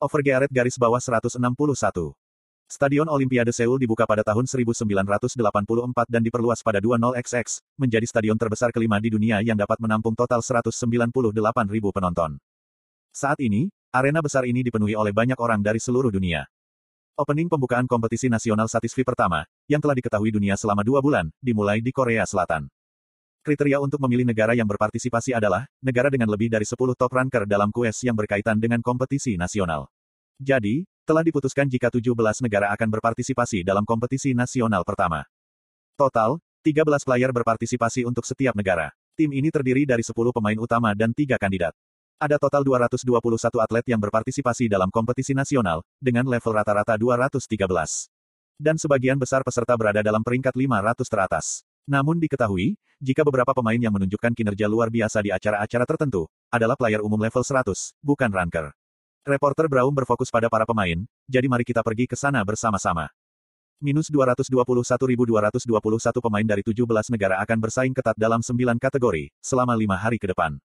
Overgearet garis bawah 161. Stadion Olimpiade Seoul dibuka pada tahun 1984 dan diperluas pada 20XX, menjadi stadion terbesar kelima di dunia yang dapat menampung total 198.000 penonton. Saat ini, arena besar ini dipenuhi oleh banyak orang dari seluruh dunia. Opening pembukaan kompetisi nasional Satisfi pertama, yang telah diketahui dunia selama dua bulan, dimulai di Korea Selatan. Kriteria untuk memilih negara yang berpartisipasi adalah, negara dengan lebih dari 10 top ranker dalam kues yang berkaitan dengan kompetisi nasional. Jadi, telah diputuskan jika 17 negara akan berpartisipasi dalam kompetisi nasional pertama. Total, 13 player berpartisipasi untuk setiap negara. Tim ini terdiri dari 10 pemain utama dan 3 kandidat. Ada total 221 atlet yang berpartisipasi dalam kompetisi nasional, dengan level rata-rata 213. Dan sebagian besar peserta berada dalam peringkat 500 teratas. Namun diketahui, jika beberapa pemain yang menunjukkan kinerja luar biasa di acara-acara tertentu, adalah player umum level 100, bukan ranker. Reporter Braum berfokus pada para pemain, jadi mari kita pergi ke sana bersama-sama. Minus 221.221 pemain dari 17 negara akan bersaing ketat dalam 9 kategori, selama 5 hari ke depan.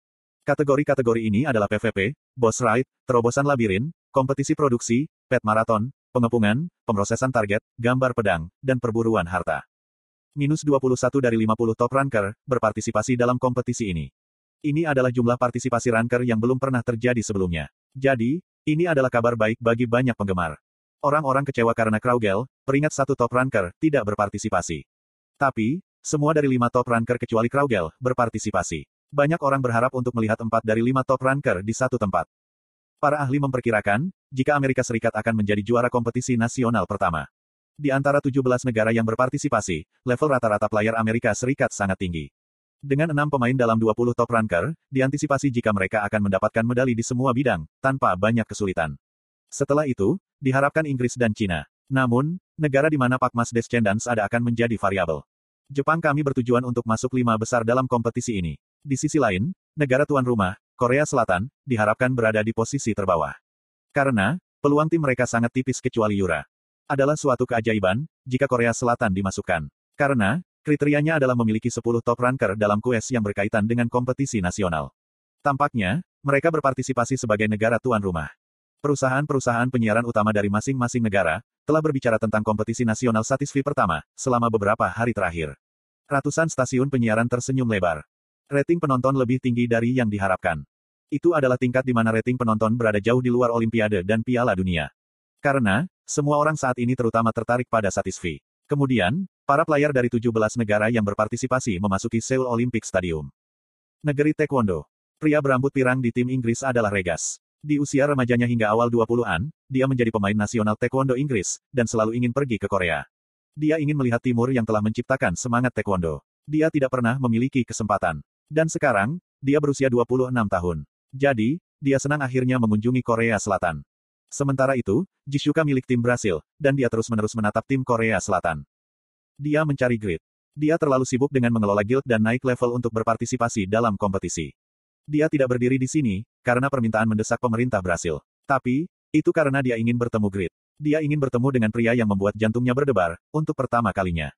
Kategori-kategori ini adalah PVP, Boss Ride, Terobosan Labirin, Kompetisi Produksi, Pet Marathon, Pengepungan, Pemrosesan Target, Gambar Pedang, dan Perburuan Harta. Minus 21 dari 50 top ranker, berpartisipasi dalam kompetisi ini. Ini adalah jumlah partisipasi ranker yang belum pernah terjadi sebelumnya. Jadi, ini adalah kabar baik bagi banyak penggemar. Orang-orang kecewa karena Kraugel, peringat satu top ranker, tidak berpartisipasi. Tapi, semua dari lima top ranker kecuali Kraugel, berpartisipasi. Banyak orang berharap untuk melihat empat dari lima top ranker di satu tempat. Para ahli memperkirakan, jika Amerika Serikat akan menjadi juara kompetisi nasional pertama. Di antara 17 negara yang berpartisipasi, level rata-rata player Amerika Serikat sangat tinggi. Dengan enam pemain dalam 20 top ranker, diantisipasi jika mereka akan mendapatkan medali di semua bidang, tanpa banyak kesulitan. Setelah itu, diharapkan Inggris dan Cina. Namun, negara di mana Pak Mas Descendants ada akan menjadi variabel. Jepang kami bertujuan untuk masuk lima besar dalam kompetisi ini. Di sisi lain, negara tuan rumah, Korea Selatan, diharapkan berada di posisi terbawah. Karena, peluang tim mereka sangat tipis kecuali Yura adalah suatu keajaiban, jika Korea Selatan dimasukkan. Karena, kriterianya adalah memiliki 10 top ranker dalam kues yang berkaitan dengan kompetisi nasional. Tampaknya, mereka berpartisipasi sebagai negara tuan rumah. Perusahaan-perusahaan penyiaran utama dari masing-masing negara, telah berbicara tentang kompetisi nasional Satisfi pertama, selama beberapa hari terakhir. Ratusan stasiun penyiaran tersenyum lebar. Rating penonton lebih tinggi dari yang diharapkan. Itu adalah tingkat di mana rating penonton berada jauh di luar Olimpiade dan Piala Dunia. Karena, semua orang saat ini terutama tertarik pada Satisfi. Kemudian, para player dari 17 negara yang berpartisipasi memasuki Seoul Olympic Stadium. Negeri Taekwondo. Pria berambut pirang di tim Inggris adalah Regas. Di usia remajanya hingga awal 20-an, dia menjadi pemain nasional Taekwondo Inggris, dan selalu ingin pergi ke Korea. Dia ingin melihat Timur yang telah menciptakan semangat Taekwondo. Dia tidak pernah memiliki kesempatan. Dan sekarang, dia berusia 26 tahun. Jadi, dia senang akhirnya mengunjungi Korea Selatan. Sementara itu, Jishuka milik tim Brasil, dan dia terus-menerus menatap tim Korea Selatan. Dia mencari grid. Dia terlalu sibuk dengan mengelola guild dan naik level untuk berpartisipasi dalam kompetisi. Dia tidak berdiri di sini, karena permintaan mendesak pemerintah Brasil. Tapi, itu karena dia ingin bertemu grid. Dia ingin bertemu dengan pria yang membuat jantungnya berdebar, untuk pertama kalinya.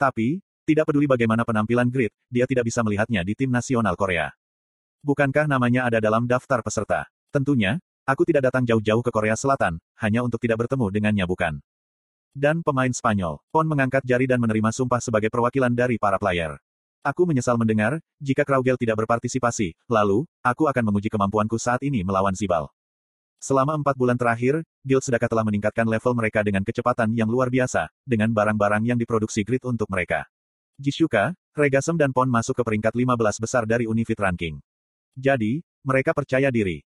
Tapi, tidak peduli bagaimana penampilan grid, dia tidak bisa melihatnya di tim nasional Korea. Bukankah namanya ada dalam daftar peserta? Tentunya, Aku tidak datang jauh-jauh ke Korea Selatan, hanya untuk tidak bertemu dengannya bukan. Dan pemain Spanyol, Pon mengangkat jari dan menerima sumpah sebagai perwakilan dari para player. Aku menyesal mendengar, jika Kraugel tidak berpartisipasi, lalu, aku akan menguji kemampuanku saat ini melawan Zibal. Selama empat bulan terakhir, Guild Sedaka telah meningkatkan level mereka dengan kecepatan yang luar biasa, dengan barang-barang yang diproduksi Grid untuk mereka. Jishuka, Regasem dan Pon masuk ke peringkat 15 besar dari Unifit Ranking. Jadi, mereka percaya diri.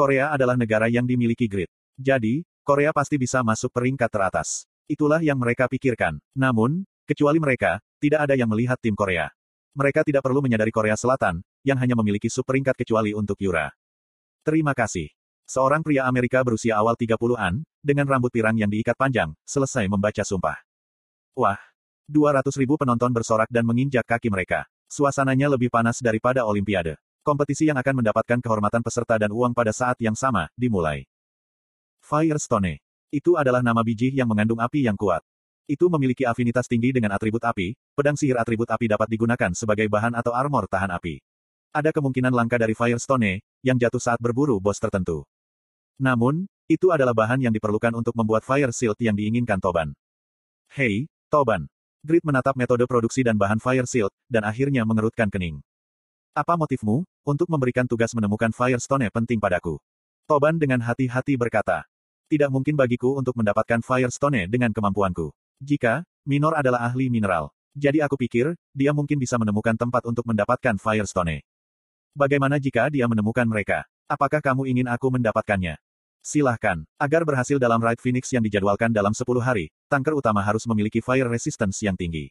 Korea adalah negara yang dimiliki grid. Jadi, Korea pasti bisa masuk peringkat teratas. Itulah yang mereka pikirkan. Namun, kecuali mereka, tidak ada yang melihat tim Korea. Mereka tidak perlu menyadari Korea Selatan, yang hanya memiliki sub peringkat kecuali untuk Yura. Terima kasih. Seorang pria Amerika berusia awal 30-an, dengan rambut pirang yang diikat panjang, selesai membaca sumpah. Wah! 200 ribu penonton bersorak dan menginjak kaki mereka. Suasananya lebih panas daripada Olimpiade. Kompetisi yang akan mendapatkan kehormatan peserta dan uang pada saat yang sama, dimulai. Firestone. Itu adalah nama biji yang mengandung api yang kuat. Itu memiliki afinitas tinggi dengan atribut api, pedang sihir atribut api dapat digunakan sebagai bahan atau armor tahan api. Ada kemungkinan langka dari Firestone, yang jatuh saat berburu bos tertentu. Namun, itu adalah bahan yang diperlukan untuk membuat fire shield yang diinginkan Toban. Hei, Toban. Grid menatap metode produksi dan bahan fire shield, dan akhirnya mengerutkan kening. Apa motifmu, untuk memberikan tugas menemukan Firestone penting padaku? Toban dengan hati-hati berkata. Tidak mungkin bagiku untuk mendapatkan Firestone dengan kemampuanku. Jika, Minor adalah ahli mineral. Jadi aku pikir, dia mungkin bisa menemukan tempat untuk mendapatkan Firestone. Bagaimana jika dia menemukan mereka? Apakah kamu ingin aku mendapatkannya? Silahkan. Agar berhasil dalam Raid Phoenix yang dijadwalkan dalam 10 hari, tanker utama harus memiliki fire resistance yang tinggi.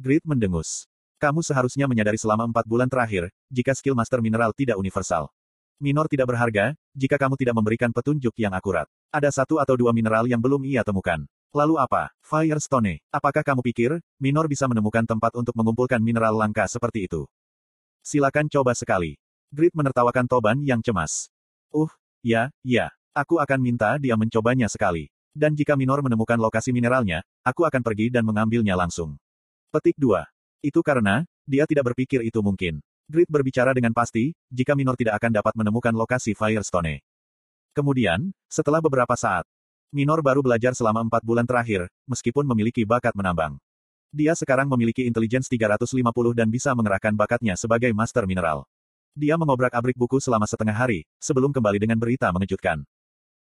Grid mendengus. Kamu seharusnya menyadari selama empat bulan terakhir, jika skill master mineral tidak universal. Minor tidak berharga, jika kamu tidak memberikan petunjuk yang akurat. Ada satu atau dua mineral yang belum ia temukan. Lalu apa? Firestone. Apakah kamu pikir, Minor bisa menemukan tempat untuk mengumpulkan mineral langka seperti itu? Silakan coba sekali. Grid menertawakan Toban yang cemas. Uh, ya, ya. Aku akan minta dia mencobanya sekali. Dan jika Minor menemukan lokasi mineralnya, aku akan pergi dan mengambilnya langsung. Petik 2. Itu karena, dia tidak berpikir itu mungkin. Grid berbicara dengan pasti, jika Minor tidak akan dapat menemukan lokasi Firestone. Kemudian, setelah beberapa saat, Minor baru belajar selama empat bulan terakhir, meskipun memiliki bakat menambang. Dia sekarang memiliki intelligence 350 dan bisa mengerahkan bakatnya sebagai master mineral. Dia mengobrak-abrik buku selama setengah hari, sebelum kembali dengan berita mengejutkan.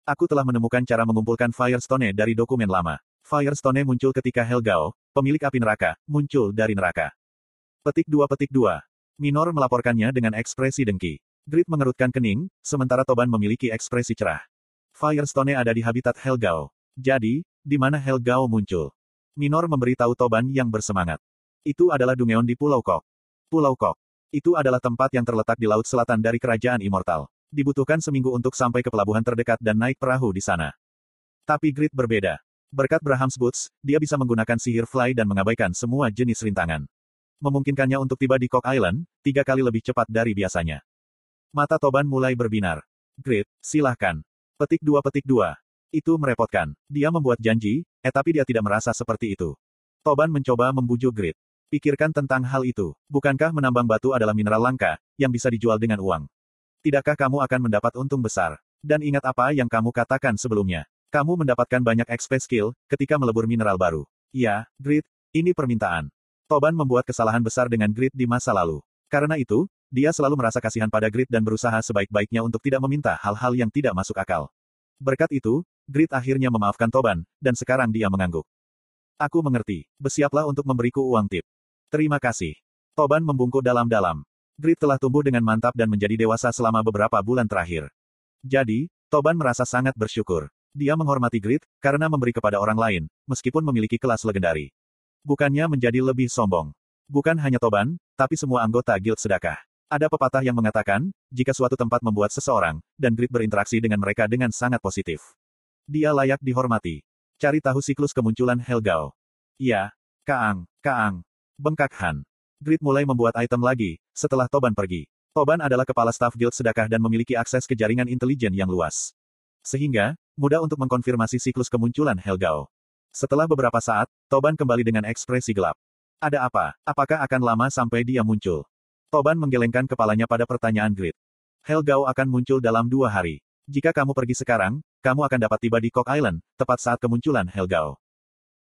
Aku telah menemukan cara mengumpulkan Firestone dari dokumen lama. Firestone muncul ketika Helgao, pemilik api neraka, muncul dari neraka. Petik 2 petik 2. Minor melaporkannya dengan ekspresi dengki. Grid mengerutkan kening, sementara Toban memiliki ekspresi cerah. Firestone ada di habitat Helgao. Jadi, di mana Helgao muncul? Minor memberitahu Toban yang bersemangat. Itu adalah Dungeon di Pulau Kok. Pulau Kok. Itu adalah tempat yang terletak di laut selatan dari kerajaan immortal. Dibutuhkan seminggu untuk sampai ke pelabuhan terdekat dan naik perahu di sana. Tapi Grid berbeda. Berkat Braham's Boots, dia bisa menggunakan sihir fly dan mengabaikan semua jenis rintangan. Memungkinkannya untuk tiba di Cock Island, tiga kali lebih cepat dari biasanya. Mata Toban mulai berbinar. Grid, silahkan. Petik dua petik dua. Itu merepotkan. Dia membuat janji, eh tapi dia tidak merasa seperti itu. Toban mencoba membujuk Grid. Pikirkan tentang hal itu. Bukankah menambang batu adalah mineral langka, yang bisa dijual dengan uang? Tidakkah kamu akan mendapat untung besar? Dan ingat apa yang kamu katakan sebelumnya. Kamu mendapatkan banyak XP skill, ketika melebur mineral baru. Ya, Grid, ini permintaan. Toban membuat kesalahan besar dengan Grid di masa lalu. Karena itu, dia selalu merasa kasihan pada Grid dan berusaha sebaik-baiknya untuk tidak meminta hal-hal yang tidak masuk akal. Berkat itu, Grid akhirnya memaafkan Toban, dan sekarang dia mengangguk. Aku mengerti. Bersiaplah untuk memberiku uang tip. Terima kasih. Toban membungkuk dalam-dalam. Grid telah tumbuh dengan mantap dan menjadi dewasa selama beberapa bulan terakhir. Jadi, Toban merasa sangat bersyukur. Dia menghormati Grid, karena memberi kepada orang lain, meskipun memiliki kelas legendari. Bukannya menjadi lebih sombong. Bukan hanya Toban, tapi semua anggota guild sedekah. Ada pepatah yang mengatakan, jika suatu tempat membuat seseorang, dan Grid berinteraksi dengan mereka dengan sangat positif. Dia layak dihormati. Cari tahu siklus kemunculan Helgao. Iya. Kaang, Kaang. Bengkak Han. Grid mulai membuat item lagi, setelah Toban pergi. Toban adalah kepala staf guild sedekah dan memiliki akses ke jaringan intelijen yang luas. Sehingga, mudah untuk mengkonfirmasi siklus kemunculan Helgao. Setelah beberapa saat, Toban kembali dengan ekspresi gelap. Ada apa? Apakah akan lama sampai dia muncul? Toban menggelengkan kepalanya pada pertanyaan Grid. Helgao akan muncul dalam dua hari. Jika kamu pergi sekarang, kamu akan dapat tiba di Cock Island, tepat saat kemunculan Helgao.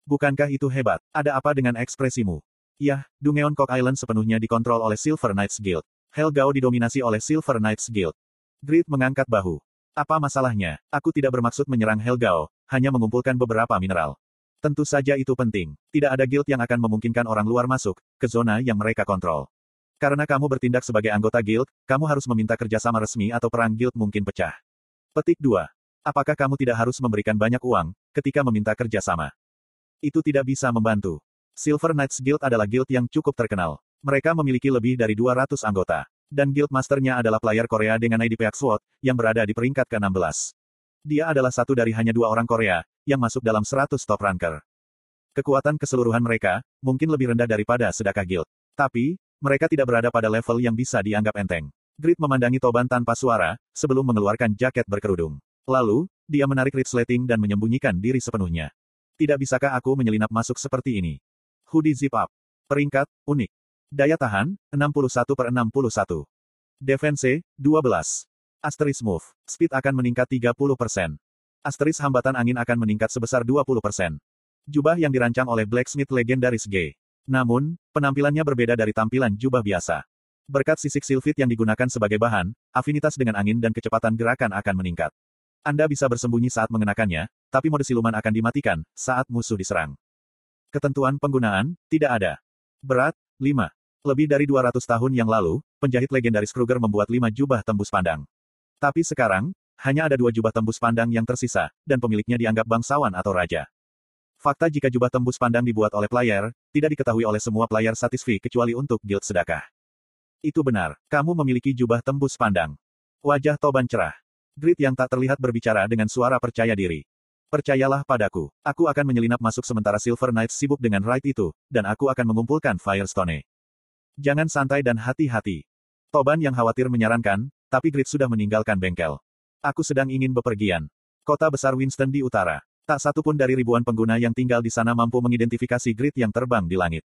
Bukankah itu hebat? Ada apa dengan ekspresimu? Yah, Dungeon Cock Island sepenuhnya dikontrol oleh Silver Knights Guild. Helgao didominasi oleh Silver Knights Guild. Grid mengangkat bahu. Apa masalahnya? Aku tidak bermaksud menyerang Helgao, hanya mengumpulkan beberapa mineral. Tentu saja itu penting. Tidak ada guild yang akan memungkinkan orang luar masuk ke zona yang mereka kontrol. Karena kamu bertindak sebagai anggota guild, kamu harus meminta kerjasama resmi atau perang guild mungkin pecah. Petik 2. Apakah kamu tidak harus memberikan banyak uang ketika meminta kerjasama? Itu tidak bisa membantu. Silver Knights Guild adalah guild yang cukup terkenal. Mereka memiliki lebih dari 200 anggota. Dan guild masternya adalah player Korea dengan ID Peak SWOT, yang berada di peringkat ke-16. Dia adalah satu dari hanya dua orang Korea, yang masuk dalam 100 top ranker. Kekuatan keseluruhan mereka, mungkin lebih rendah daripada sedekah guild. Tapi, mereka tidak berada pada level yang bisa dianggap enteng. Grid memandangi Toban tanpa suara, sebelum mengeluarkan jaket berkerudung. Lalu, dia menarik resleting dan menyembunyikan diri sepenuhnya. Tidak bisakah aku menyelinap masuk seperti ini? Hoodie zip up. Peringkat, unik. Daya tahan, 61 per 61. Defense, 12. Asteris move. Speed akan meningkat 30%. Asteris hambatan angin akan meningkat sebesar 20%. Jubah yang dirancang oleh Blacksmith legendaris G. Namun, penampilannya berbeda dari tampilan jubah biasa. Berkat sisik silfit yang digunakan sebagai bahan, afinitas dengan angin dan kecepatan gerakan akan meningkat. Anda bisa bersembunyi saat mengenakannya, tapi mode siluman akan dimatikan saat musuh diserang. Ketentuan penggunaan, tidak ada. Berat, 5. Lebih dari 200 tahun yang lalu, penjahit legendaris Kruger membuat 5 jubah tembus pandang. Tapi sekarang, hanya ada dua jubah tembus pandang yang tersisa, dan pemiliknya dianggap bangsawan atau raja. Fakta jika jubah tembus pandang dibuat oleh player, tidak diketahui oleh semua player satisfi kecuali untuk guild sedekah. Itu benar, kamu memiliki jubah tembus pandang. Wajah Toban cerah. Grit yang tak terlihat berbicara dengan suara percaya diri. Percayalah padaku, aku akan menyelinap masuk sementara Silver Knight sibuk dengan raid itu, dan aku akan mengumpulkan Firestone. Jangan santai dan hati-hati. Toban yang khawatir menyarankan, tapi Grit sudah meninggalkan bengkel. Aku sedang ingin bepergian. Kota besar Winston di utara. Tak satu pun dari ribuan pengguna yang tinggal di sana mampu mengidentifikasi Grit yang terbang di langit.